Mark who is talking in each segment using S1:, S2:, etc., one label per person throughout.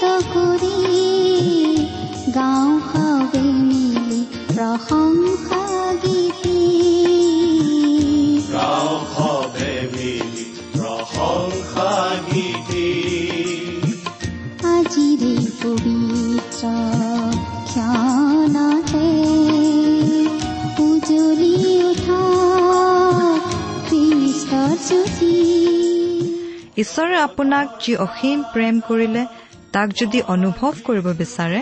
S1: কৰি গাঁও হাৱে মিলি প্ৰশংসা গীতি আজিৰে পবিত্ৰ ক্ষণতে উজলি উঠা খ্ৰীষ্টৰ জ্যোতি
S2: ঈশ্বৰে আপোনাক যি অসীম প্ৰেম কৰিলে তাক যদি অনুভৱ কৰিব বিচাৰে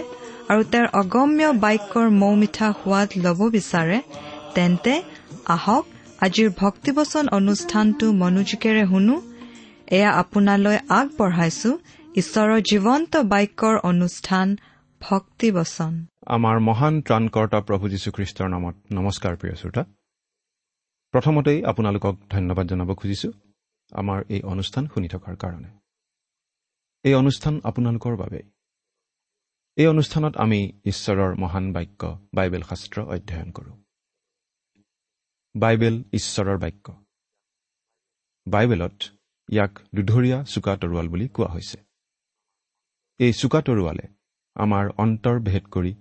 S2: আৰু তেওঁৰ অগম্য বাক্যৰ মৌ মিঠা সোৱাদ ল'ব বিচাৰে তেন্তে আহক আজিৰ ভক্তিবচন অনুষ্ঠানটো মনোযোগেৰে শুনো। এয়া আপোনালৈ আগবঢ়াইছো ঈশ্বৰৰ জীৱন্ত বাক্যৰ অনুষ্ঠান ভক্তিবচন।
S3: আমাৰ মহান ত্ৰাণকৰ্তা প্ৰভু যীশুখ্ৰীষ্টৰ নামত নমস্কাৰ প্ৰিয় শ্ৰোতা। প্ৰথমতেই আপোনালোকক ধন্যবাদ জনাব খুজিছো আমাৰ এই অনুষ্ঠান শুনি থকাৰ কাৰণে। এই অনুষ্ঠান আপোনালোকৰ বাবেই এই অনুষ্ঠানত আমি ঈশ্বৰৰ মহান বাক্য বাইবেল শাস্ত্ৰ অধ্যয়ন কৰোঁ। বাইবেল ঈশ্বৰৰ বাক্য। বাইবেলত ইয়াক দুধৰীয়া চোকা তৰোৱাল বুলি কোৱা হৈছে। এই চোকা তৰোৱালে আমাৰ অন্তৰ ভেদ কৰি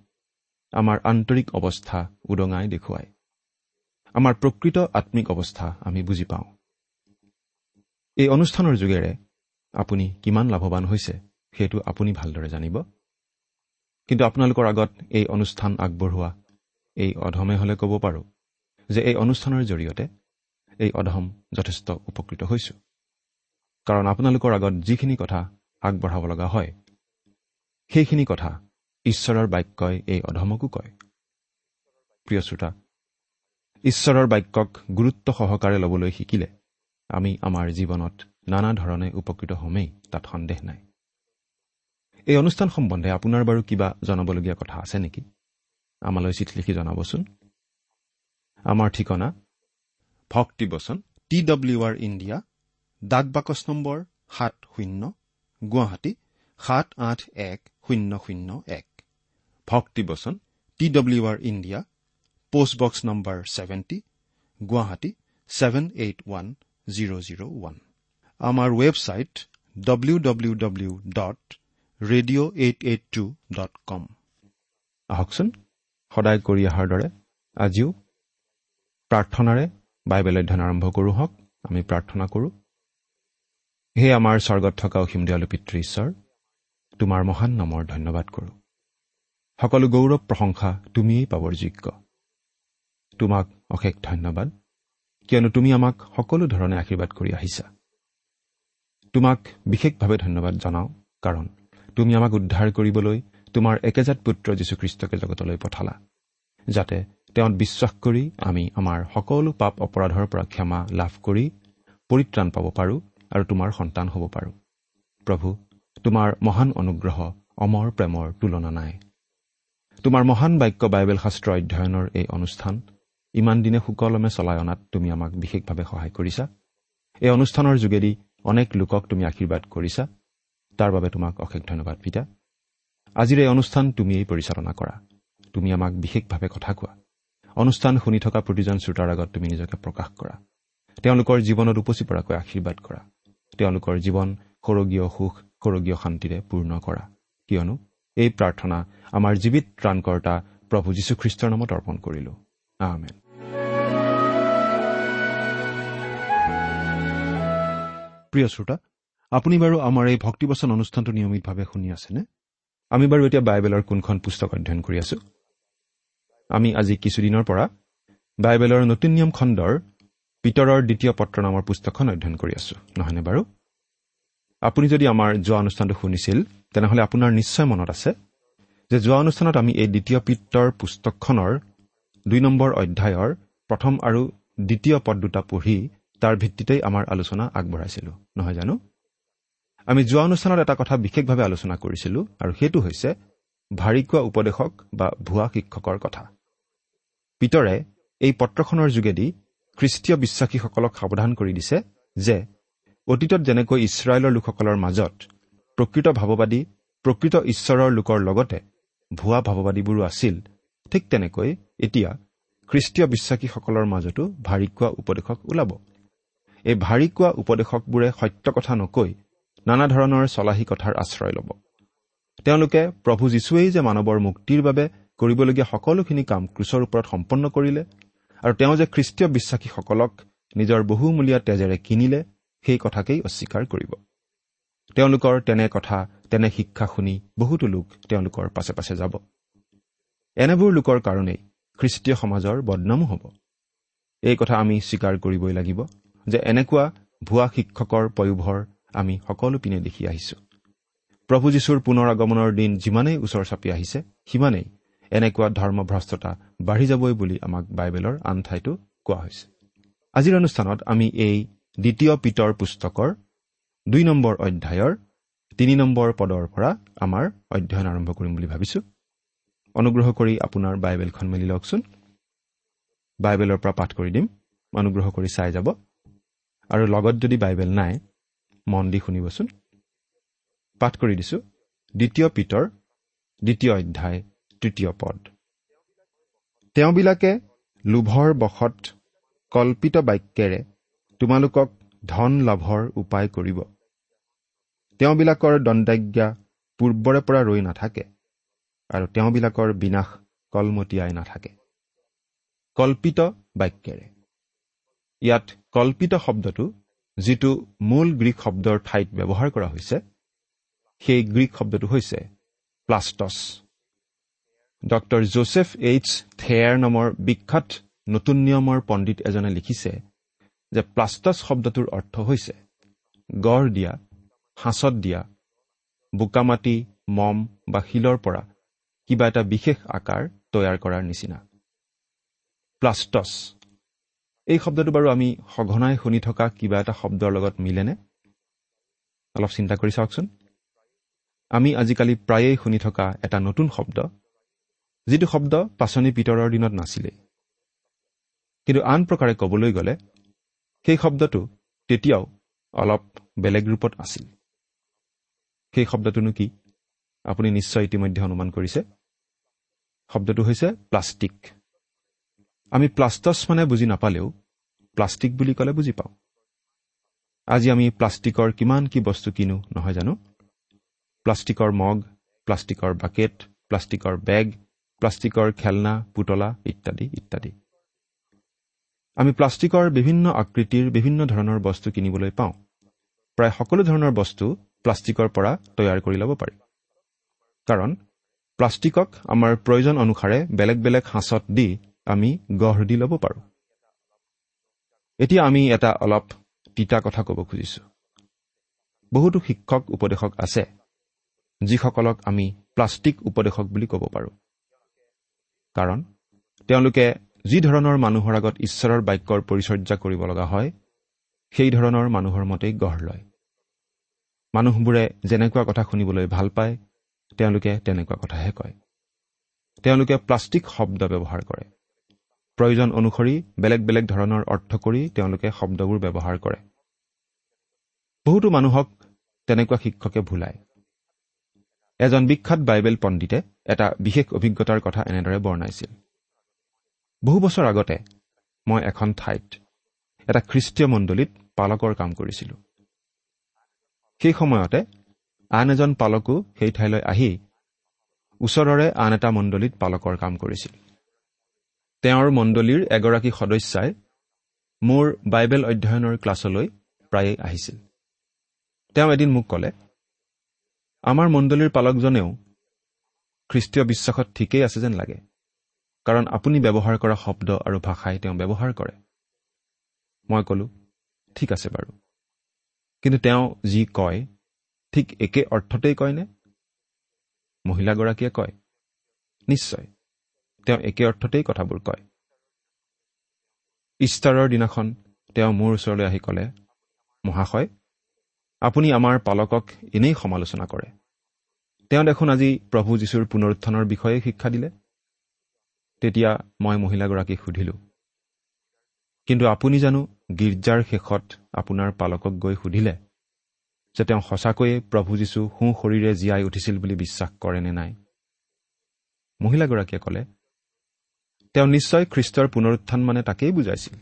S3: আমাৰ আন্তৰিক অৱস্থা উদঙাই দেখুৱায়। আমাৰ প্ৰকৃত আত্মিক অৱস্থা আমি বুজি পাওঁ। এই অনুষ্ঠানৰ যোগেৰে আপুনি কিমান লাভৱান হৈছে সেইটো আপুনি ভালদৰে জানিব। কিন্তু আপোনালোকৰ আগত এই অনুষ্ঠান আগবঢ়োৱা এই অধমে হ'লে ক'ব পাৰোঁ যে এই অনুষ্ঠানৰ জৰিয়তে এই অধম যথেষ্ট উপকৃত হৈছোঁ। কাৰণ আপোনালোকৰ আগত যিখিনি কথা আগবঢ়াব লগা হয় সেইখিনি কথা ঈশ্বৰৰ বাক্যই এই অধমকো কয়। প্ৰিয় শ্ৰোতা ঈশ্বৰৰ বাক্যক গুৰুত্ব সহকাৰে ল'বলৈ শিকিলে আমি আমাৰ জীৱনত নানা ধৰণে উপকৃত হ'মেই তাত সন্দেহ নাই। এই অনুষ্ঠান সম্বন্ধে আপোনাৰ বাৰু কিবা জনাবলগীয়া কথা আছে নেকি? আমালৈ চিঠি লিখি জনাবচোন। আমাৰ ঠিকনা ভক্তিবচন টি ডব্লিউ আৰ ইণ্ডিয়া ডাক বাকচ নম্বৰ সাত শূন্য গুৱাহাটী সাত আঠ এক শূন্য শূন্য এক। ভক্তিবচন T W R India postbox number seventy Guwahati seven eight one zero' zero' one. আমাৰ website W W W dot radio' eight eight two dot com আহকচোন সদায় কৰি অহাৰ দৰে আজিও প্ৰাৰ্থনাৰে বাইবেল অধ্যয়ন আৰম্ভ কৰোঁ হওক আমি প্ৰাৰ্থনা কৰোঁ। হে আমাৰ স্বৰ্গত থকা অসীম দয়ালু পিতৃ ঈশ্বৰ তোমাৰ মহান নামৰ ধন্যবাদ কৰোঁ। সকলো গৌৰৱ প্ৰশংসা তুমিয়েই পাবৰ যোগ্য। তোমাক অশেষ ধন্যবাদ কিয়নো তুমি আমাক সকলো ধৰণে আশীৰ্বাদ কৰি আহিছা। তোমাক বিশেষভাৱে ধন্যবাদ জনাওঁ কাৰণ তুমি আমাক উদ্ধাৰ কৰিবলৈ তোমাৰ একেজাত পুত্ৰ যীশুখ্ৰীষ্টকে জগতলৈ পঠালা যাতে তেওঁত বিশ্বাস কৰি আমি আমাৰ সকলো পাপ অপৰাধৰ পৰা ক্ষমা লাভ কৰি পৰিত্ৰাণ পাব পাৰোঁ আৰু তোমাৰ সন্তান হ'ব পাৰোঁ। প্ৰভু তোমাৰ মহান অনুগ্ৰহ অমৰ প্ৰেমৰ তুলনা নাই। তোমাৰ মহান বাক্য বাইবেল শাস্ত্ৰ অধ্যয়নৰ এই অনুষ্ঠান ইমান দিনে সুকলমে চলাই অনাত তুমি আমাক বিশেষভাৱে সহায় কৰিছা। এই অনুষ্ঠানৰ যোগেদি অনেক লোকক তুমি আশীৰ্বাদ কৰিছা। তাৰ বাবে তোমাক অশেষ ধন্যবাদ পিতা। আজিৰ এই অনুষ্ঠান তুমিয়েই পৰিচালনা কৰা। তুমি আমাক বিশেষভাৱে কথা কোৱা। অনুষ্ঠান শুনি থকা প্ৰতিজন শ্ৰোতাৰ আগত তুমি নিজকে প্ৰকাশ কৰা। তেওঁলোকৰ জীৱনত উপচি পৰাকৈ আশীৰ্বাদ কৰা। তেওঁলোকৰ জীৱন সৰগীয় সুখ সৰগীয় শান্তিৰে পূৰ্ণ কৰা। কিয়নো এই প্ৰাৰ্থনা আমাৰ জীৱিত ত্ৰাণকৰ্তা প্ৰভু যীশুখ্ৰীষ্টৰ নামত অৰ্পণ কৰিলো। আমেন। প্ৰিয় শ্ৰোতা আপুনি বাৰু আমাৰ এই ভক্তিবচন অনুষ্ঠানটো নিয়মিতভাৱে শুনি আছেনে? আমি বাৰু এতিয়া বাইবেলৰ কোনখন পুস্তক অধ্যয়ন কৰি আছো? আমি আজি কিছুদিনৰ পৰা বাইবেলৰ নতুন নিয়ম খণ্ডৰ পিতৰৰ দ্বিতীয় পত্ৰ নামৰ পুস্তকখন অধ্যয়ন কৰি আছো নহয়নে বাৰু? আপুনি যদি আমাৰ যোৱা অনুষ্ঠানটো শুনিছিল তেনেহ'লে আপোনাৰ নিশ্চয় মনত আছে যে যোৱা অনুষ্ঠানত আমি এই দ্বিতীয় পিত্ৰৰ পুস্তকখনৰ দুই নম্বৰ অধ্যায়ৰ প্ৰথম আৰু দ্বিতীয় পদ দুটা পঢ়ি তাৰ ভিত্তিতেই আমাৰ আলোচনা আগবঢ়াইছিলোঁ নহয় জানো? আমি যোৱা অনুষ্ঠানত এটা কথা বিশেষভাৱে আলোচনা কৰিছিলোঁ আৰু সেইটো হৈছে ভাৰিকোৱা উপদেশক বা ভুৱা শিক্ষকৰ কথা। পিতৰে এই পত্ৰখনৰ যোগেদি খ্ৰীষ্টীয় বিশ্বাসীসকলক সাৱধান কৰি দিছে যে অতীতত যেনেকৈ ইছৰাইলৰ লোকসকলৰ মাজত প্ৰকৃত ভাৱবাদী প্ৰকৃত ঈশ্বৰৰ লোকৰ লগতে ভুৱা ভাৱবাদীবোৰো আছিল ঠিক তেনেকৈ এতিয়া খ্ৰীষ্টীয় বিশ্বাসীসকলৰ মাজতো ভাৰিকোৱা উপদেশক ওলাব। এই ভাৰিকোৱা উপদেশকবোৰে সত্য কথা নকৈ নানা ধৰণৰ চলাহী কথাৰ আশ্ৰয় ল'ব। তেওঁলোকে প্ৰভু যীশুৱেই যে মানৱৰ মুক্তিৰ বাবে কৰিবলগীয়া সকলোখিনি কাম ক্ৰুচৰ ওপৰত সম্পন্ন কৰিলে আৰু তেওঁ যে খ্ৰীষ্টীয় বিশ্বাসীসকলক নিজৰ বহুমূলীয়া তেজেৰে কিনিলে সেই কথাকেই অস্বীকাৰ কৰিব। তেওঁলোকৰ তেনে কথা তেনে শিক্ষা শুনি বহুতো লোক তেওঁলোকৰ পাছে পাছে যাব। এনেবোৰ লোকৰ কাৰণেই খ্ৰীষ্টীয় সমাজৰ বদনামো হ'ব। এই কথা আমি স্বীকাৰ কৰিবই লাগিব। যে এনেকুৱা ভুৱা শিক্ষকৰ পয়োভৰ আমি সকলো পিনে দেখি আহিছো। প্ৰভু যীশুৰ পুনৰ আগমনৰ দিন যিমানেই ওচৰ চাপি আহিছে সিমানেই এনেকুৱা ধৰ্মভ্ৰষ্টতা বাঢ়ি যাবই বুলি আমাক বাইবেলৰ আন ঠাইতো কোৱা হৈছে। আজিৰ অনুষ্ঠানত আমি এই দ্বিতীয় পিতৰ পুস্তকৰ দুই নম্বৰ অধ্যায়ৰ তিনি নম্বৰ পদৰ পৰা আমাৰ অধ্যয়ন আৰম্ভ কৰিম বুলি ভাবিছো। অনুগ্ৰহ কৰি আপোনাৰ বাইবেলখন মেলি লওকচোন। বাইবেলৰ পৰা পাঠ কৰি দিম। অনুগ্ৰহ কৰি চাই যাব। আৰু লগত যদি বাইবেল নাই মন দি শুনিবচোন। পাঠ কৰি দিছো। দ্বিতীয় পিতৰ দ্বিতীয় অধ্যায় তৃতীয় পদ। তেওঁবিলাকে লোভৰ বশত কল্পিত বাক্যেৰে তোমালোকক ধন লাভৰ উপায় কৰিব। তেওঁবিলাকৰ দণ্ডাজ্ঞা পূৰ্বৰে পৰা ৰৈ নাথাকে আৰু তেওঁবিলাকৰ বিনাশ কলমতীয়াই নাথাকে। কল্পিত বাক্যেৰে। ইয়াত কল্পিত শব্দটো যিটো মূল গ্ৰীক শব্দৰ ঠাইত ব্যৱহাৰ কৰা হৈছে সেই গ্ৰীক শব্দটো হৈছে প্লাষ্টছ। ডক্টৰ জোচেফ এইচ থেয়াৰ নামৰ বিখ্যাত নতুন নিয়মৰ পণ্ডিত এজনে লিখিছে যে প্লাষ্টছ শব্দটোৰ অৰ্থ হৈছে গঢ় দিয়া সাঁচত দিয়া বোকামাটি মম বা শিলৰ পৰা কিবা এটা বিশেষ আকাৰ তৈয়াৰ কৰাৰ নিচিনা। প্লাষ্টছ এই শব্দটো বাৰু আমি সঘনাই শুনি থকা কিবা এটা শব্দৰ লগত মিলেনে? অলপ চিন্তা কৰি চাওকচোন। আমি আজিকালি প্ৰায়েই শুনি থকা এটা নতুন শব্দ যিটো শব্দ পাচনি পিতৰৰ দিনত নাছিলেই কিন্তু আন প্ৰকাৰে ক'বলৈ গ'লে সেই শব্দটো তেতিয়াও অলপ বেলেগ ৰূপত আছিল। সেই শব্দটোনো কি? আপুনি নিশ্চয় ইতিমধ্যে অনুমান কৰিছে। শব্দটো হৈছে প্লাষ্টিক। আমি প্লাষ্টছ মানে বুজি নাপালেও প্লাষ্টিক বুলি ক'লে বুজি পাওঁ। আজি আমি প্লাষ্টিকৰ কিমান কি বস্তু কিনো নহয় জানো? প্লাষ্টিকৰ মগ প্লাষ্টিকৰ বাকেট প্লাষ্টিকৰ বেগ প্লাষ্টিকৰ খেলনা পুতলা ইত্যাদি ইত্যাদি। আমি প্লাষ্টিকৰ বিভিন্ন আকৃতিৰ বিভিন্ন ধৰণৰ বস্তু কিনিবলৈ পাওঁ। প্ৰায় সকলো ধৰণৰ বস্তু প্লাষ্টিকৰ পৰা তৈয়াৰ কৰি ল'ব পাৰি। কাৰণ প্লাষ্টিকক আমাৰ প্ৰয়োজন অনুসাৰে বেলেগ বেলেগ সাঁচত দি আমি গঢ় দি ল'ব পাৰোঁ। এতিয়া আমি এটা অলপ তিতা কথা ক'ব খুজিছোঁ। বহুতো শিক্ষক উপদেশক আছে যিসকলক আমি প্লাষ্টিক উপদেশক বুলি ক'ব পাৰোঁ। কাৰণ তেওঁলোকে যি ধৰণৰ মানুহৰ আগত ঈশ্বৰৰ বাক্যৰ পৰিচৰ্যা কৰিব লগা হয় সেই ধৰণৰ মানুহৰ মতেই গঢ় লয়। মানুহবোৰে যেনেকুৱা কথা শুনিবলৈ ভাল পায় তেওঁলোকে তেনেকুৱা কথাহে কয়। তেওঁলোকে প্লাষ্টিক শব্দ ব্যৱহাৰ কৰে। প্ৰয়োজন অনুসৰি বেলেগ বেলেগ ধৰণৰ অৰ্থ কৰি তেওঁলোকে শব্দবোৰ ব্যৱহাৰ কৰে। বহুতো মানুহক তেনেকুৱা শিক্ষকে ভুলায়। এজন বিখ্যাত বাইবেল পণ্ডিতে এটা বিশেষ অভিজ্ঞতাৰ কথা এনেদৰে বৰ্ণাইছিল। বহু বছৰ আগতে মই এখন ঠাইত এটা খ্ৰীষ্টীয় মণ্ডলীত পালকৰ কাম কৰিছিলোঁ। সেই সময়তে আন এজন পালকো সেই ঠাইলৈ আহি ওচৰৰে আন এটা মণ্ডলীত পালকৰ কাম কৰিছিল। তেওঁৰ মণ্ডলীৰ এগৰাকী সদস্যাই মোৰ বাইবেল অধ্যয়নৰ ক্লাছলৈ প্ৰায়েই আহিছিল। তেওঁ এদিন মোক ক'লে আমাৰ মণ্ডলীৰ পালকজনেও খ্ৰীষ্টীয় বিশ্বাসত ঠিকেই আছে যেন লাগে কাৰণ আপুনি ব্যৱহাৰ কৰা শব্দ আৰু ভাষাই তেওঁ ব্যৱহাৰ কৰে। মই ক'লো ঠিক আছে বাৰু। কিন্তু তেওঁ যি কয় ঠিক একে অৰ্থতেই কয়নে? মহিলাগৰাকীয়ে কয় নিশ্চয়। তেওঁ একে অৰ্থতেই কথাবোৰ কয়। ইষ্টাৰৰ দিনাখন তেওঁ মোৰ ওচৰলৈ আহি ক'লে মহাশয় আপুনি আমাৰ পালকক এনেই সমালোচনা কৰে। তেওঁ দেখোন আজি প্ৰভু যীশুৰ পুনৰুত্থানৰ বিষয়ে শিক্ষা দিলে। তেতিয়া মই মহিলাগৰাকীক সুধিলোঁ কিন্তু আপুনি জানো গীৰ্জাৰ শেষত আপোনাৰ পালকক গৈ সুধিলে যে তেওঁ সঁচাকৈয়ে প্ৰভু যীশু সোঁ শৰীৰে জীয়াই উঠিছিল বুলি বিশ্বাস কৰে নে নাই? মহিলাগৰাকীয়ে ক'লে তেওঁ নিশ্চয় খ্ৰীষ্টৰ পুনৰুত্থান মানে তাকেই বুজাইছিল।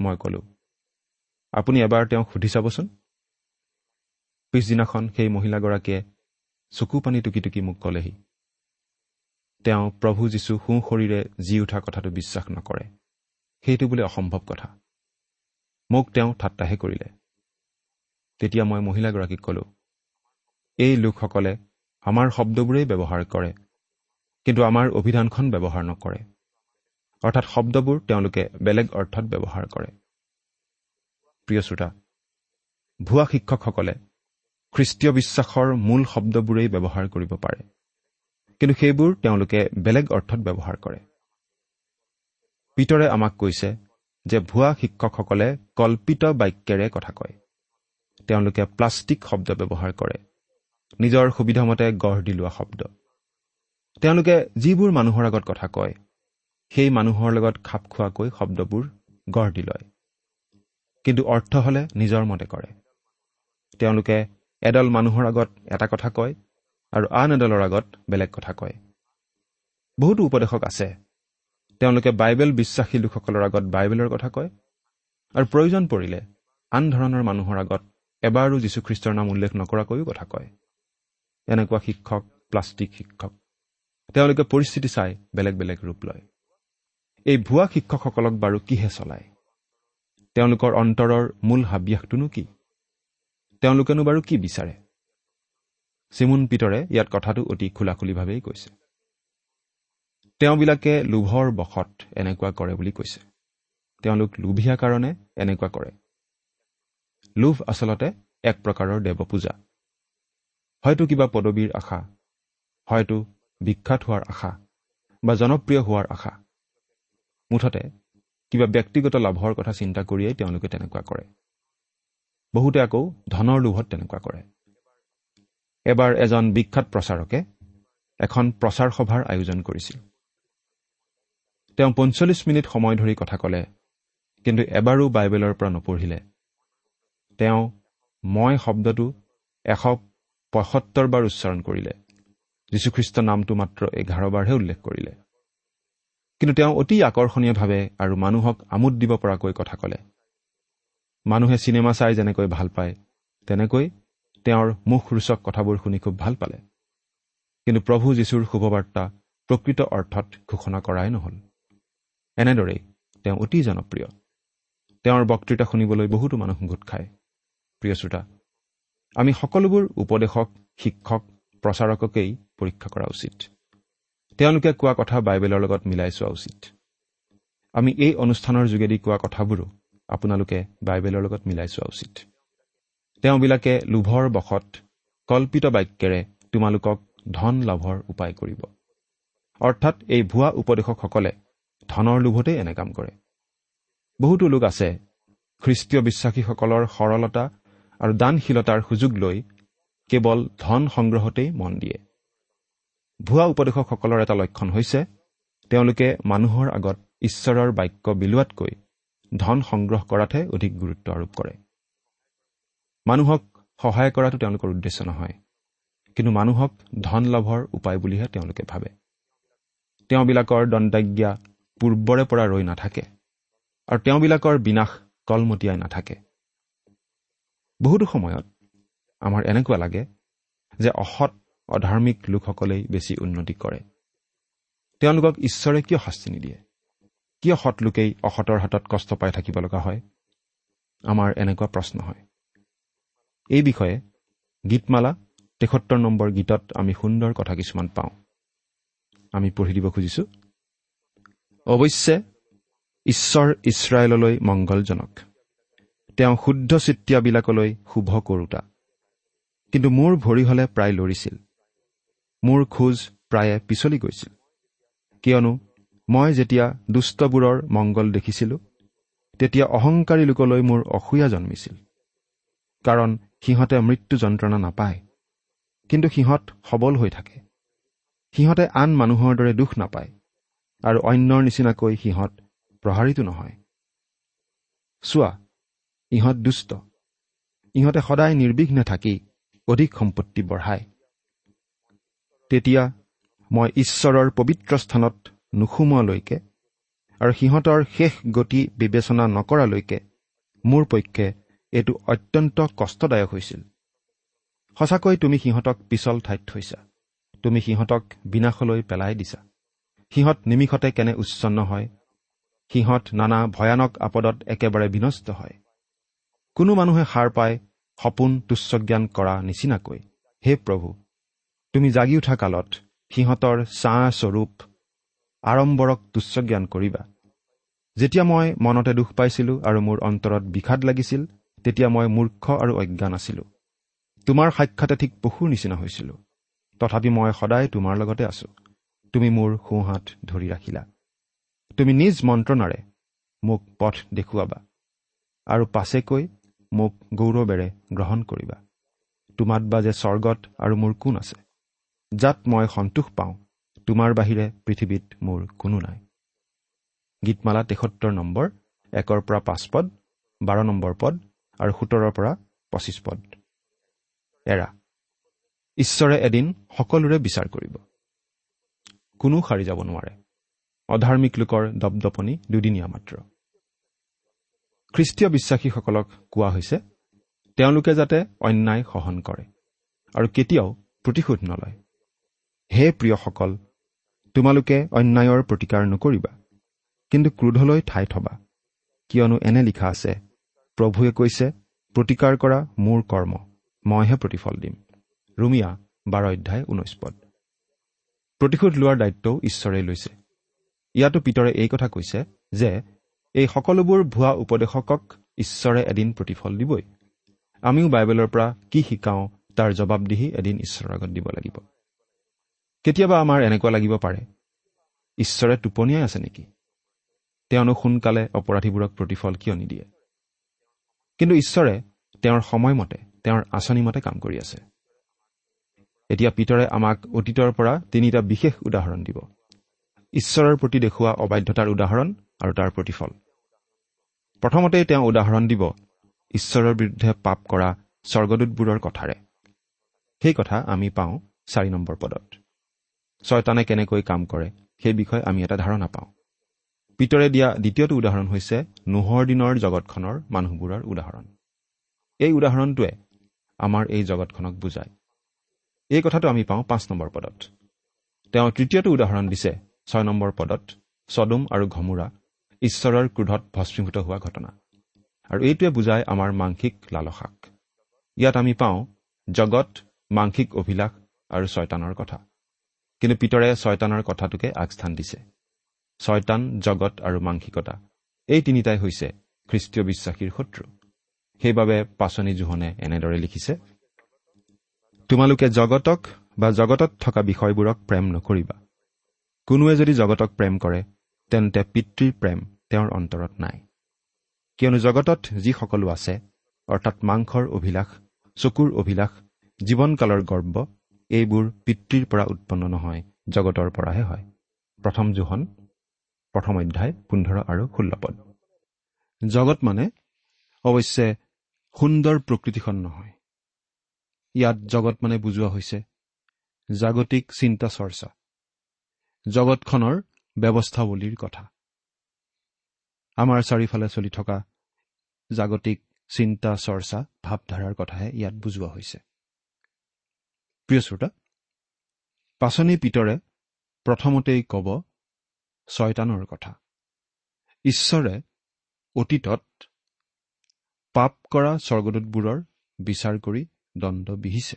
S3: মই ক'লো আপুনি এবাৰ তেওঁক সুধি চাবচোন? পিছদিনাখন সেই মহিলাগৰাকীয়ে চকু পানী টুকি টুকি মোক ক'লেহি। তেওঁ প্ৰভু যীশু সোঁ শৰীৰে জি উঠা কথাটো বিশ্বাস নকৰে। সেইটো বোলে অসম্ভৱ কথা। মোক তেওঁ ঠাট্টাহে কৰিলে। তেতিয়া মই মহিলাগৰাকীক ক'লো এই লোকসকলে আমাৰ শব্দবোৰেই ব্যৱহাৰ কৰে কিন্তু আমাৰ অভিধানখন ব্যৱহাৰ নকৰে। অৰ্থাৎ শব্দবোৰ তেওঁলোকে বেলেগ অৰ্থত ব্যৱহাৰ কৰে। প্ৰিয় শ্ৰোতা ভুৱা শিক্ষকসকলে খ্ৰীষ্টীয় বিশ্বাসৰ মূল শব্দবোৰেই ব্যৱহাৰ কৰিব পাৰে কিন্তু সেইবোৰ তেওঁলোকে বেলেগ অৰ্থত ব্যৱহাৰ কৰে। পিতৰে আমাক কৈছে যে ভুৱা শিক্ষকসকলে কল্পিত বাক্যেৰে কথা কয়। তেওঁলোকে প্লাষ্টিক শব্দ ব্যৱহাৰ কৰে। নিজৰ সুবিধামতে গঢ় দি লোৱা শব্দ। তেওঁলোকে যিবোৰ মানুহৰ আগত কথা কয় সেই মানুহৰ লগত খাপ খোৱাকৈ শব্দবোৰ গঢ় দি লয়। কিন্তু অৰ্থ হ'লে নিজৰ মতে কৰে। তেওঁলোকে এডাল মানুহৰ আগত এটা কথা কয় আৰু আন এডালৰ আগত বেলেগ কথা কয়। বহুতো উপদেশক আছে। তেওঁলোকে বাইবেল বিশ্বাসী লোকসকলৰ আগত বাইবেলৰ কথা কয় আৰু প্ৰয়োজন পৰিলে আন ধৰণৰ মানুহৰ আগত এবাৰো যীশুখ্ৰীষ্টৰ নাম উল্লেখ নকৰাকৈও কথা কয়। এনেকুৱা শিক্ষক প্লাষ্টিক শিক্ষক। তেওঁলোকে পৰিস্থিতি চাই বেলেগ বেলেগ ৰূপ লয়। এই ভুৱা শিক্ষকসকলক বাৰু কিহে চলায়? তেওঁলোকৰ অন্তৰৰ মূল হাবিয়াসটোনো কি? তেওঁলোকেনো বাৰু কি বিচাৰে? চিমুন পিতৰে ইয়াত কথাটো অতি খোলা খুলিভাৱেই কৈছে। তেওঁবিলাকে লোভৰ বশত এনেকুৱা কৰে বুলি কৈছে। তেওঁলোক লোভীয়া কাৰণে এনেকুৱা কৰে। লোভ আচলতে এক প্ৰকাৰৰ দেৱপূজা। হয়তো কিবা পদবীৰ আশা হয়তো বিখ্যাত হোৱাৰ আশা বা জনপ্ৰিয় হোৱাৰ আশা। মুঠতে কিবা ব্যক্তিগত লাভৰ কথা চিন্তা কৰিয়েই তেওঁলোকে তেনেকুৱা কৰে। বহুতে আকৌ ধনৰ লোভত তেনেকুৱা কৰে। এবাৰ এজন বিখ্যাত প্ৰচাৰকে এখন প্ৰচাৰ সভাৰ আয়োজন কৰিছিল। তেওঁ পঞ্চল্লিছ মিনিট সময় ধৰি কথা ক'লে কিন্তু এবাৰো বাইবেলৰ পৰা নপঢ়িলে। তেওঁ মই শব্দটো এশ পঁয়সত্তৰ বাৰ উচ্চাৰণ কৰিলে। যীশুখ্ৰীষ্ট নামটো মাত্ৰ এঘাৰবাৰহে উল্লেখ কৰিলে। কিন্তু তেওঁ অতি আকৰ্ষণীয়ভাৱে আৰু মানুহক আমোদ দিব পৰাকৈ কথা ক'লে। মানুহে চিনেমা চাই যেনেকৈ ভাল পায় তেনেকৈ তেওঁৰ মুখৰোচক কথাবোৰ শুনি খুব ভাল পালে। কিন্তু প্ৰভু যীশুৰ শুভবাৰ্তা প্ৰকৃত অৰ্থত ঘোষণা কৰাই নহ'ল। এনেদৰেই তেওঁ অতি জনপ্ৰিয়। তেওঁৰ বক্তৃতা শুনিবলৈ বহুতো মানুহ গোট খায়। প্ৰিয় শ্ৰোতা আমি সকলোবোৰ উপদেশক শিক্ষক প্ৰচাৰককেই পৰীক্ষা কৰা উচিত। তেওঁলোকে কোৱা কথা বাইবেলৰ লগত মিলাই চোৱা উচিত। আমি এই অনুষ্ঠানৰ যোগেদি কোৱা কথাবোৰো আপোনালোকে বাইবেলৰ লগত মিলাই চোৱা উচিত। তেওঁবিলাকে লোভৰ বশত কল্পিত বাক্যেৰে তোমালোকক ধন লাভৰ উপায় কৰিব। অৰ্থাৎ এই ভুৱা উপদেশকসকলে ধনৰ লোভতেই এনে কাম কৰে। বহুতো লোক আছে খ্ৰীষ্টীয় বিশ্বাসীসকলৰ সৰলতা আৰু দানশীলতাৰ সুযোগ লৈ কেৱল ধন সংগ্ৰহতেই মন দিয়ে। ভুৱা উপদেশকসকলৰ এটা লক্ষণ হৈছে তেওঁলোকে মানুহৰ আগত ঈশ্বৰৰ বাক্য বিলোৱাতকৈ ধন সংগ্ৰহ কৰাতহে অধিক গুৰুত্ব আৰোপ কৰে। মানুহক সহায় কৰাটো তেওঁলোকৰ উদ্দেশ্য নহয় কিন্তু মানুহক ধন লাভৰ উপায় বুলিহে তেওঁলোকে ভাবে। তেওঁবিলাকৰ দণ্ডাজ্ঞা পূৰ্বৰে পৰা ৰৈ নাথাকে আৰু তেওঁবিলাকৰ বিনাশ কলমতীয়াই নাথাকে। বহুতো সময়ত আমাৰ এনেকুৱা লাগে যে অসৎ অধাৰ্মিক লোকসকলেই বেছি উন্নতি কৰে। তেওঁলোকক ঈশ্বৰে কিয় শাস্তি নিদিয়ে? কিয় সৎ লোকেই অসতৰ হাতত কষ্ট পাই থাকিব লগা হয়? আমাৰ এনেকুৱা প্ৰশ্ন হয়। এই বিষয়ে গীতমালা তেসত্তৰ নম্বৰ গীতত আমি সুন্দৰ কথা কিছুমান পাওঁ। আমি পঢ়ি দিব খুজিছোঁ। অৱশ্যে ঈশ্বৰ ইছৰাইললৈ মংগলজনক। তেওঁ শুদ্ধ চিত্ৰিয়াবিলাকলৈ শুভ কৰোতা। কিন্তু মোৰ ভৰি হলে প্ৰায় লৰিছিল। মোৰ খোজ প্ৰায়ে পিছলি গৈছিল। কিয়নো মই যেতিয়া দুষ্টবোৰৰ মংগল দেখিছিলোঁ তেতিয়া অহংকাৰী লোকলৈ মোৰ অসূয়া জন্মিছিল। কাৰণ সিহঁতে মৃত্যু যন্ত্ৰণা নাপায় কিন্তু সিহঁত সবল হৈ থাকে। সিহঁতে আন মানুহৰ দৰে দুখ নাপায় আৰু অন্যৰ নিচিনাকৈ সিহঁত প্ৰহাৰিতো নহয়। চোৱা ইহঁত দুষ্ট। ইহঁতে সদায় নিৰ্বিঘ্নে থাকি অধিক সম্পত্তি বঢ়ায়। তেতিয়া মই ঈশ্বৰৰ পবিত্ৰ স্থানত নোসোমোৱালৈকে আৰু সিহঁতৰ শেষ গতি বিবেচনা নকৰালৈকে মোৰ পক্ষে এইটো অত্যন্ত কষ্টদায়ক হৈছিল। সঁচাকৈ তুমি সিহঁতক পিছল ঠাইত থৈছা। তুমি সিহঁতক বিনাশলৈ পেলাই দিছা। সিহঁত নিমিষতে কেনে উচ্ছন্ন হয়। সিহঁত নানা ভয়ানক আপদত একেবাৰে বিনষ্ট হয়। কোনো মানুহে সাৰ পাই সপোন তুচ্ছজ্ঞান কৰা নিচিনাকৈ। হে প্ৰভু তুমি জাগি উঠা কালত সিহঁতৰ ছাঁ স্বৰূপ আড়ম্বৰক তুচ্ছজ্ঞান কৰিবা। যেতিয়া মই মনতে দুখ পাইছিলো আৰু মোৰ অন্তৰত বিষাদ লাগিছিল তেতিয়া মই মূৰ্খ আৰু অজ্ঞান আছিলো। তোমাৰ সাক্ষাতে ঠিক পশুৰ নিচিনা হৈছিলো। তথাপি মই সদায় তোমাৰ লগতে আছো। তুমি মোৰ সোঁহাত ধৰি ৰাখিলা। তুমি নিজ মন্ত্ৰণাৰে মোক পথ দেখুৱাবা আৰু পাছেকৈ মোক গৌৰৱেৰে গ্ৰহণ কৰিবা। তোমাত বা যে স্বৰ্গত আৰু মোৰ কোন আছে? যাত মই সন্তোষ পাওঁ তোমাৰ বাহিৰে পৃথিৱীত মোৰ কোনো নাই। গীতমালা তেসত্তৰ নম্বৰ একৰ পৰা পাঁচ পদ বাৰ নম্বৰ পদ আৰু সোতৰৰ পৰা পঁচিছ পদ। এৰা ঈশ্বৰে এদিন সকলোৰে বিচাৰ কৰিব। কোনো সাৰি যাব নোৱাৰে। অধাৰ্মিক লোকৰ দপদপনি দুদিনীয়া মাত্ৰ। খ্ৰীষ্টীয় বিশ্বাসীসকলক কোৱা হৈছে তেওঁলোকে যাতে অন্যায় সহন কৰে আৰু কেতিয়াও প্ৰতিশোধ নলয়। হে প্ৰিয়সকল তোমালোকে অন্যায়ৰ প্ৰতিকাৰ নকৰিবা কিন্তু ক্ৰোধলৈ ঠাই থবা কিয়নো এনে লিখা আছে প্ৰভুৱে কৈছে প্ৰতিকাৰ কৰা মোৰ কৰ্ম মইহে প্ৰতিফল দিম। ৰুমিয়া বাৰ অধ্যায় ঊনৈছ পদ। প্ৰতিশোধ লোৱাৰ দায়িত্বও ঈশ্বৰে লৈছে। ইয়াতো পিতৰে এই কথা কৈছে যে এই সকলোবোৰ ভুৱা উপদেশকক ঈশ্বৰে এদিন প্ৰতিফল দিবই। আমিও বাইবেলৰ পৰা কি শিকাওঁ তাৰ জবাবদিহি এদিন ঈশ্বৰৰ আগত দিব লাগিব। কেতিয়াবা আমাৰ এনেকুৱা লাগিব পাৰে। ঈশ্বৰে টোপনিয়াই আছে নেকি? তেওঁনো সোনকালে অপৰাধীবোৰক প্ৰতিফল কিয় নিদিয়ে? কিন্তু ঈশ্বৰে তেওঁৰ সময়মতে তেওঁৰ আঁচনিমতে কাম কৰি আছে। এতিয়া পিতৰে আমাক অতীতৰ পৰা তিনিটা বিশেষ উদাহৰণ দিব। ঈশ্বৰৰ প্ৰতি দেখুওৱা অবাধ্যতাৰ উদাহৰণ আৰু তাৰ প্ৰতিফল। প্ৰথমতেই তেওঁ উদাহৰণ দিব ঈশ্বৰৰ বিৰুদ্ধে পাপ কৰা স্বৰ্গদূতবোৰৰ কথাৰে। সেই কথা আমি পাওঁ চাৰি নম্বৰ পদত। ছয়তানে কেনেকৈ কাম কৰে সেই বিষয়ে আমি এটা ধাৰণা পাওঁ। পিতৰে দিয়া দ্বিতীয়টো উদাহৰণ হৈছে নোহৰ দিনৰ জগতখনৰ মানুহবোৰৰ উদাহৰণ। এই উদাহৰণটোৱে আমাৰ এই জগতখনক বুজায়। এই কথাটো আমি পাওঁ পাঁচ নম্বৰ পদত। তেওঁ তৃতীয়টো উদাহৰণ দিছে ছয় নম্বৰ পদত চদুম আৰু ঘমুৰা ঈশ্বৰৰ ক্ৰোধত ভস্মীভূত হোৱা ঘটনা। আৰু এইটোৱে বুজায় আমাৰ মাংসিক লালসাক। ইয়াত আমি পাওঁ জগত মাংসিক অভিলাষ আৰু ছয়তানৰ কথা। কিন্তু পিতৰে ছয়তানৰ কথাটোকে আগস্থান দিছে। ছয়তান জগত আৰু মাংসিকতা এই তিনিটাই হৈছে খ্ৰীষ্টীয় বিশ্বাসীৰ শত্ৰু। সেইবাবে পাচনি জোহনে এনেদৰে লিখিছে তোমালোকে জগতক বা জগতত থকা বিষয়বোৰক প্ৰেম নকৰিবা। কোনোৱে যদি জগতক প্ৰেম কৰে তেন্তে পিতৃৰ প্ৰেম তেওঁৰ অন্তৰত নাই। কিয়নো জগতত যি সকলো আছে অৰ্থাৎ মাংসৰ অভিলাষ চকুৰ অভিলাষ জীৱনকালৰ গৰ্ব এইবোৰ পিতৃৰ পৰা উৎপন্ন নহয় জগতৰ পৰাহে হয়। প্ৰথম জোহন প্ৰথম অধ্যায় পোন্ধৰ আৰু ষোল্ল পদ। জগত মানে অৱশ্যে সুন্দৰ প্ৰকৃতিখন নহয়। ইয়াত জগত মানে বুজোৱা হৈছে জাগতিক চিন্তা চৰ্চা। জগতখনৰ ব্যৱস্থাৱলীৰ কথা। আমাৰ চাৰিওফালে চলি থকা জাগতিক চিন্তা চৰ্চা ভাৱধাৰাৰ কথাহে ইয়াত বুজোৱা হৈছে। প্ৰিয় শ্ৰোতা পাচনি পিতৰে প্ৰথমতেই কব ছয়তানৰ কথা। ঈশ্বৰে অতীতত পাপ কৰা স্বৰ্গদূতবোৰৰ বিচাৰ কৰি দণ্ড বিহিছে।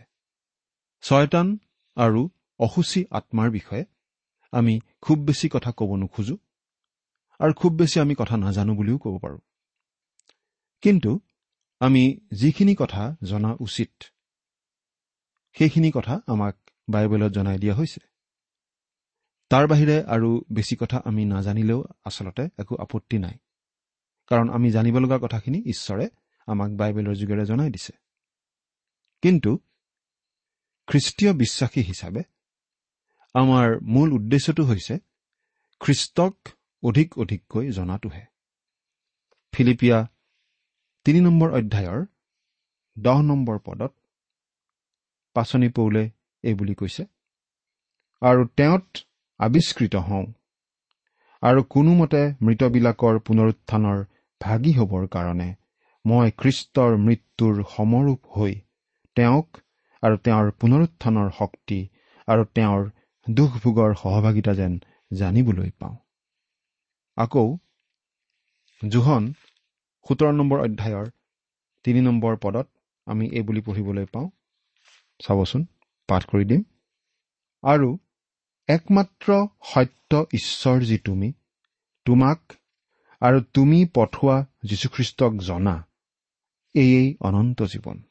S3: ছয়তান আৰু অসুচী আত্মাৰ বিষয়ে আমি খুব বেছি কথা ক'ব নোখোজো আৰু খুব বেছি আমি কথা নাজানো বুলিও ক'ব পাৰোঁ। কিন্তু আমি যিখিনি কথা জনা উচিত সেইখিনি কথা আমাক বাইবেলত জনাই দিয়া হৈছে। তাৰ বাহিৰে আৰু বেছি কথা আমি নাজানিলেও আচলতে একো আপত্তি নাই। কাৰণ আমি জানিব লগা কথাখিনি ঈশ্বৰে আমাক বাইবেলৰ যোগেৰে জনাই দিছে। কিন্তু খ্ৰীষ্টীয় বিশ্বাসী হিচাপে আমাৰ মূল উদ্দেশ্যটো হৈছে খ্ৰীষ্টক অধিক অধিককৈ জনাটোহে। ফিলিপিয়া তিনি নম্বৰ অধ্যায়ৰ দহ নম্বৰ পদত পাচনি পৌলে এই বুলি কৈছে। আৰু তেওঁত আৱিষ্কৃত হওঁ। আৰু কোনোমতে মৃতবিলাকৰ পুনৰুত্থানৰ ভাগি হ'বৰ কাৰণে মই খ্ৰীষ্টৰ মৃত্যুৰ সমৰূপ হৈ তেওঁক আৰু তেওঁৰ পুনৰুত্থানৰ শক্তি আৰু তেওঁৰ দুখ ভোগৰ সহভাগিতা যেন জানিবলৈ পাওঁ। আকৌ জোহন সোতৰ নম্বৰ অধ্যায়ৰ তিনি নম্বৰ পদত আমি এই বুলি পঢ়িবলৈ পাওঁ চাবচোন পাঠ কৰি দিম। আৰু একমাত্ৰ সত্য ঈশ্বৰ যি তুমি তোমাক আৰু তুমি পঠোৱা যীশুখ্ৰীষ্টক জনা এয়েই অনন্ত জীৱন।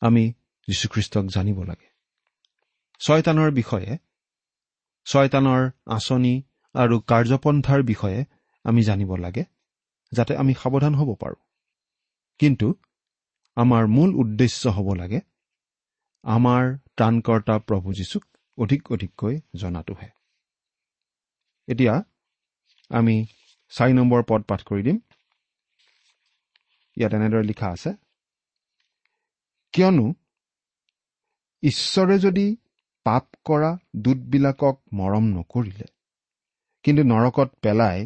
S3: আমি যীশুখ্ৰীষ্টক জানিব লাগে। ছয়তানৰ বিষয়ে ছয়তানৰ আঁচনি আৰু কাৰ্যপন্থাৰ বিষয়ে আমি জানিব লাগে যাতে আমি সাৱধান হ'ব পাৰোঁ। কিন্তু আমাৰ মূল উদ্দেশ্য হ'ব লাগে আমাৰ ত্ৰাণকৰ্তা প্ৰভু যীশুক অধিক অধিককৈ জনাটোহে। এতিয়া আমি চাৰি নম্বৰ পদ পাঠ কৰি দিম। ইয়াত এনেদৰে লিখা আছে কিয়নো ঈশ্বৰে যদি পাপ কৰা দূতবিলাকক মৰম নকৰিলে কিন্তু নৰকত পেলাই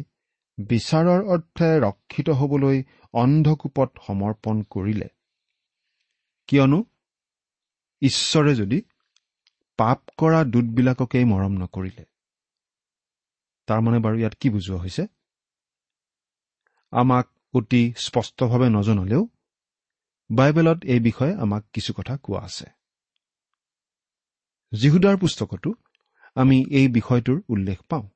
S3: বিচাৰৰ অৰ্থে ৰক্ষিত হবলৈ অন্ধকূপত সমৰ্পণ কৰিলে কিয়নো ঈশ্বৰে যদি পাপ কৰা দূতবিলাককেই মৰম নকৰিলে তাৰমানে বাৰু ইয়াত কি বুজোৱা হৈছে? আমাক অতি স্পষ্টভাৱে নজনালেও বাইবেলত এই বিষয়ে আমাক কিছু কথা কোৱা আছে। যীহুদাৰ পুস্তকতো আমি এই বিষয়টোৰ উল্লেখ পাওঁ।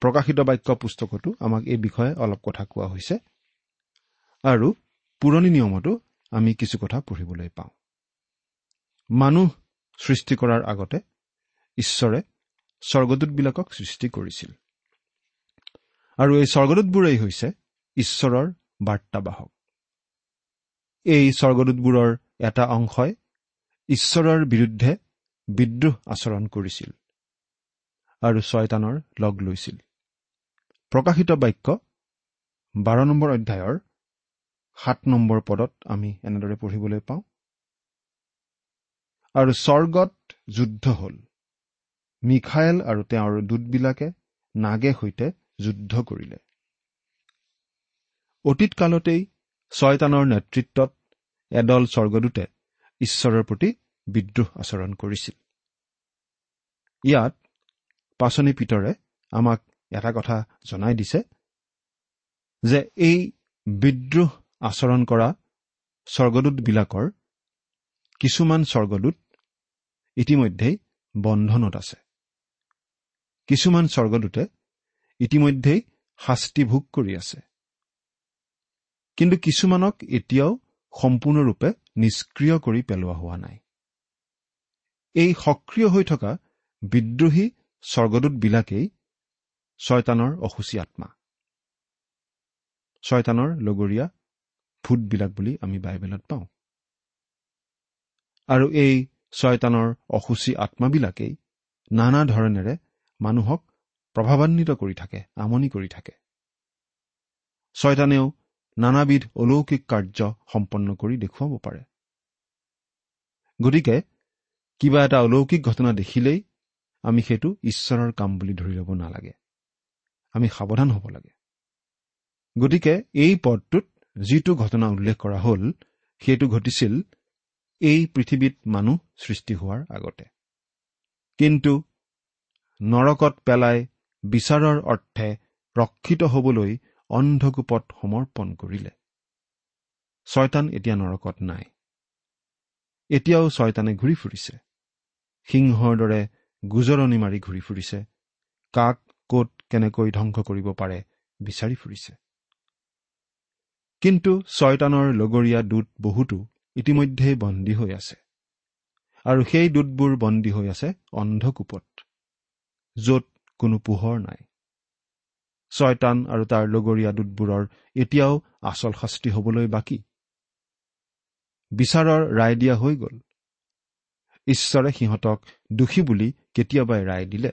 S3: প্ৰকাশিত বাক্য পুস্তকতো আমাক এই বিষয়ে অলপ কথা কোৱা হৈছে। আৰু পুৰণি নিয়মতো আমি কিছু কথা পঢ়িবলৈ পাওঁ। মানুহ সৃষ্টি কৰাৰ আগতে ঈশ্বৰে স্বৰ্গদূতবিলাকক সৃষ্টি কৰিছিল। আৰু এই স্বৰ্গদূতবোৰেই হৈছে ঈশ্বৰৰ বাৰ্তাবাহক। এই স্বৰ্গদূতবোৰৰ এটা অংশই ঈশ্বৰৰ বিৰুদ্ধে বিদ্ৰোহ আচৰণ কৰিছিল আৰু ছয়তানৰ লগ লৈছিল। প্ৰকাশিত বাক্য বাৰ নম্বৰ অধ্যায়ৰ সাত নম্বৰ পদত আমি এনেদৰে পঢ়িবলৈ পাওঁ আৰু স্বৰ্গত যুদ্ধ হ'ল। মিখাইল আৰু তেওঁৰ দূতবিলাকে নাগে সৈতে যুদ্ধ কৰিলে। অতীত কালতেই ছয়তানৰ নেতৃত্বত এদল স্বৰ্গদূতে ঈশ্বৰৰ প্ৰতি বিদ্ৰোহ আচৰণ কৰিছিল। ইয়াত পাচনি পিতৰে আমাক এটা কথা জনাই দিছে যে এই বিদ্ৰোহ আচৰণ কৰা স্বৰ্গদূতবিলাকৰ কিছুমান স্বৰ্গদূত ইতিমধ্যেই বন্ধনত আছে। কিছুমান স্বৰ্গদূতে ইতিমধ্যেই শাস্তি ভোগ কৰি আছে। কিন্তু কিছুমানক এতিয়াও সম্পূৰ্ণৰূপে নিষ্ক্ৰিয় কৰি পেলোৱা হোৱা নাই। এই সক্ৰিয় হৈ থকা বিদ্ৰোহী স্বৰ্গদূতবিলাকেই ছয়তানৰ অসুচী আত্মা। ছয়তানৰ লগৰীয়া ভূতবিলাক বুলি আমি বাইবেলত পাওঁ। আৰু এই ছয়তানৰ অসুচী আত্মাবিলাকেই নানা ধৰণেৰে মানুহক প্ৰভাৱান্বিত কৰি থাকে আমনি কৰি থাকে। ছয়তানেও নানাবিধ অলৌকিক কাৰ্য সম্পন্ন কৰি দেখুৱাব পাৰে। গতিকে কিবা এটা অলৌকিক ঘটনা দেখিলেই আমি সেইটো ঈশ্বৰৰ কাম বুলি ধৰি ল'ব নালাগে। আমি সাৱধান হ'ব লাগে। গতিকে এই পদটোত যিটো ঘটনা উল্লেখ কৰা হ'ল সেইটো ঘটিছিল এই পৃথিৱীত মানুহ সৃষ্টি হোৱাৰ আগতে। কিন্তু নৰকত পেলাই বিচাৰৰ অৰ্থে ৰক্ষিত হবলৈ অন্ধকূপত সমৰ্পণ কৰিলে। ছয়তান এতিয়া নৰকত নাই। এতিয়াও ছয়তানে ঘূৰি ফুৰিছে। সিংহৰ দৰে গুজৰণি মাৰি ঘূৰি ফুৰিছে। কাক কত কেনেকৈ ধ্বংস কৰিব পাৰে বিচাৰি ফুৰিছে। কিন্তু ছয়তানৰ লগৰীয়া দূত বহুতো ইতিমধ্যেই বন্দী হৈ আছে। আৰু সেই দূতবোৰ বন্দী হৈ আছে অন্ধকূপত য'ত কোনো পোহৰ নাই। ছয়তান আৰু তাৰ লগৰীয়া দূতবোৰৰ এতিয়াও আচল শাস্তি হবলৈ বাকী। বিচাৰৰ ৰায় দিয়া হৈ গ'ল। ঈশ্বৰে সিহঁতক দোষী বুলি কেতিয়াবাই ৰায় দিলে।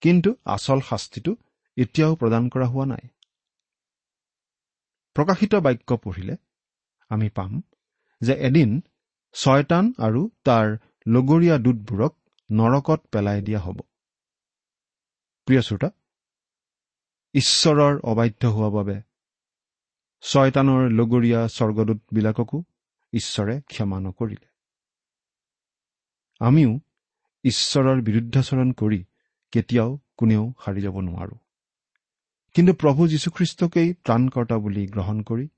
S3: কিন্তু আচল শাস্তিটো এতিয়াও প্ৰদান কৰা হোৱা নাই। প্ৰকাশিত বাক্য পঢ়িলে আমি পাম যে এদিন ছয়তান আৰু তাৰ লগৰীয়া দূতবোৰক নৰকত পেলাই দিয়া হ'ব। প্ৰিয় শ্ৰোতা ঈশ্বৰৰ অবাধ্য হোৱা বাবে ছয়তানৰ লগৰীয়া স্বৰ্গদূতবিলাককো ঈশ্বৰে ক্ষমা নকৰিলে। আমিও ঈশ্বৰৰ বিৰুদ্ধাচৰণ কৰি কেতিয়াও কোনেও সাৰি যাব নোৱাৰো। কিন্তু প্ৰভু যীশুখ্ৰীষ্টকেই ত্ৰাণকৰ্তা বুলি গ্ৰহণ কৰি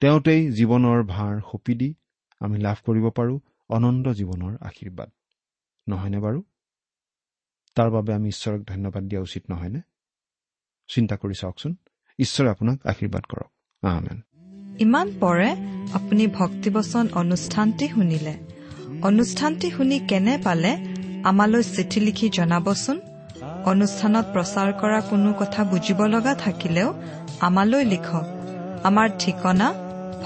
S3: তেওঁতেই জীৱনৰ ভাৰ সপি দি আমি লাভ কৰিব পাৰোঁ অনন্ত জীৱনৰ আশীৰ্বাদ। নহয়নে বাৰু? তাৰ বাবে আমি ঈশ্বৰক ধন্যবাদ দিয়া উচিত নহয়নে? চিন্তা কৰি চাওকচোন। ঈশ্বৰে আপোনাক আশীৰ্বাদ কৰক।
S2: ইমান পৰে আপুনি ভক্তিবচন অনুষ্ঠানটি শুনিলে। অনুষ্ঠানটি শুনি কেনে পালে আমালৈ চিঠি লিখি জনাবচোন? অনুষ্ঠানত প্ৰচাৰ কৰা কোনো কথা বুজিব লগা থাকিলেও আমালৈ লিখক। আমাৰ ঠিকনা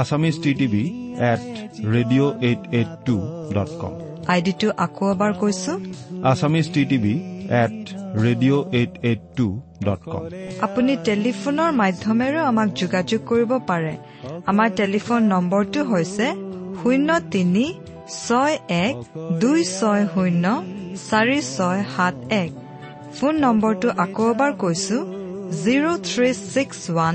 S3: Assamese T TV at radio' eight eight two dot com
S2: আইডিটো আকৌ এবাৰ কৈছো।
S3: Assamese T TV at radio' eight eight two dot com
S2: আপুনি টেলিফোনৰ মাধ্যমেৰেও আমাক যোগাযোগ কৰিব পাৰে। আমাৰ টেলিফোন নম্বৰটো হৈছে শূন্য তিনি ছয় এক দুই ছয় শূন্য চাৰি ছয় সাত এক। ফোন নম্বৰটো আকৌ এবাৰ কৈছো জিৰ' থ্ৰী ছিক্স ওৱান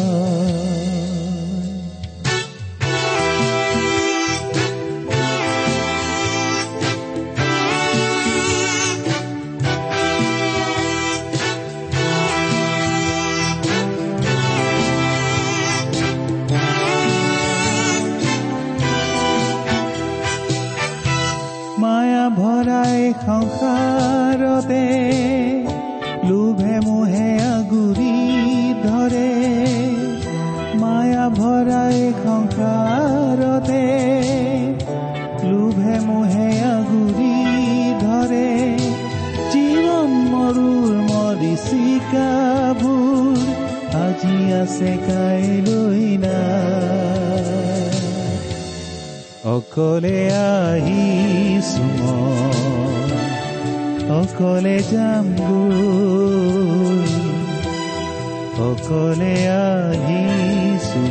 S4: অকলে আহিছো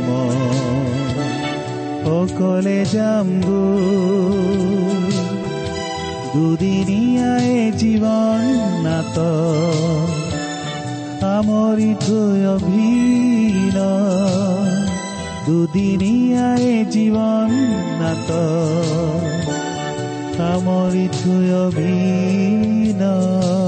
S4: অকলে যাম গৈ। দুদিনীয়াই জীৱন নাট সামৰি থৈ অভিনয়। দুদিনীয়াই জীৱন নাট সামৰি থৈ অভিনয়।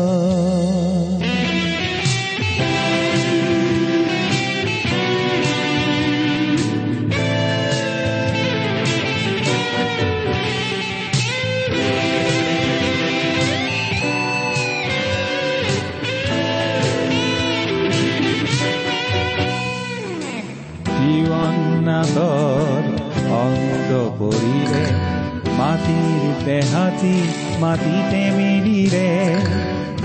S4: অন্তর অন্ত পড়িলে মাটির দেহাতি মাটিতে মিলিরে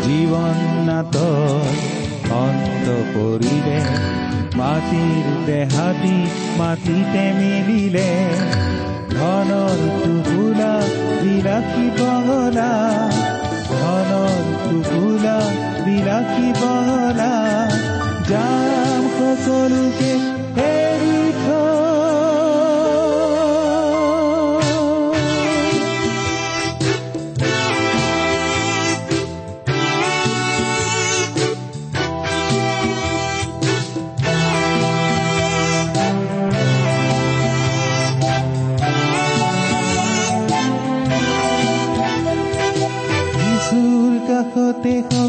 S4: জীবন নাথ অন্ত পড়িলে মাটির দেহাতি মাটিতে মিলিলে ধনৰ টুকুলা বিরাকি বহলা ধনৰ টুকুলা বিরাকি বহলা যাম ফসলকে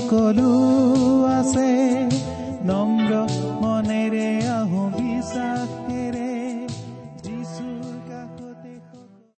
S4: সকলো আছে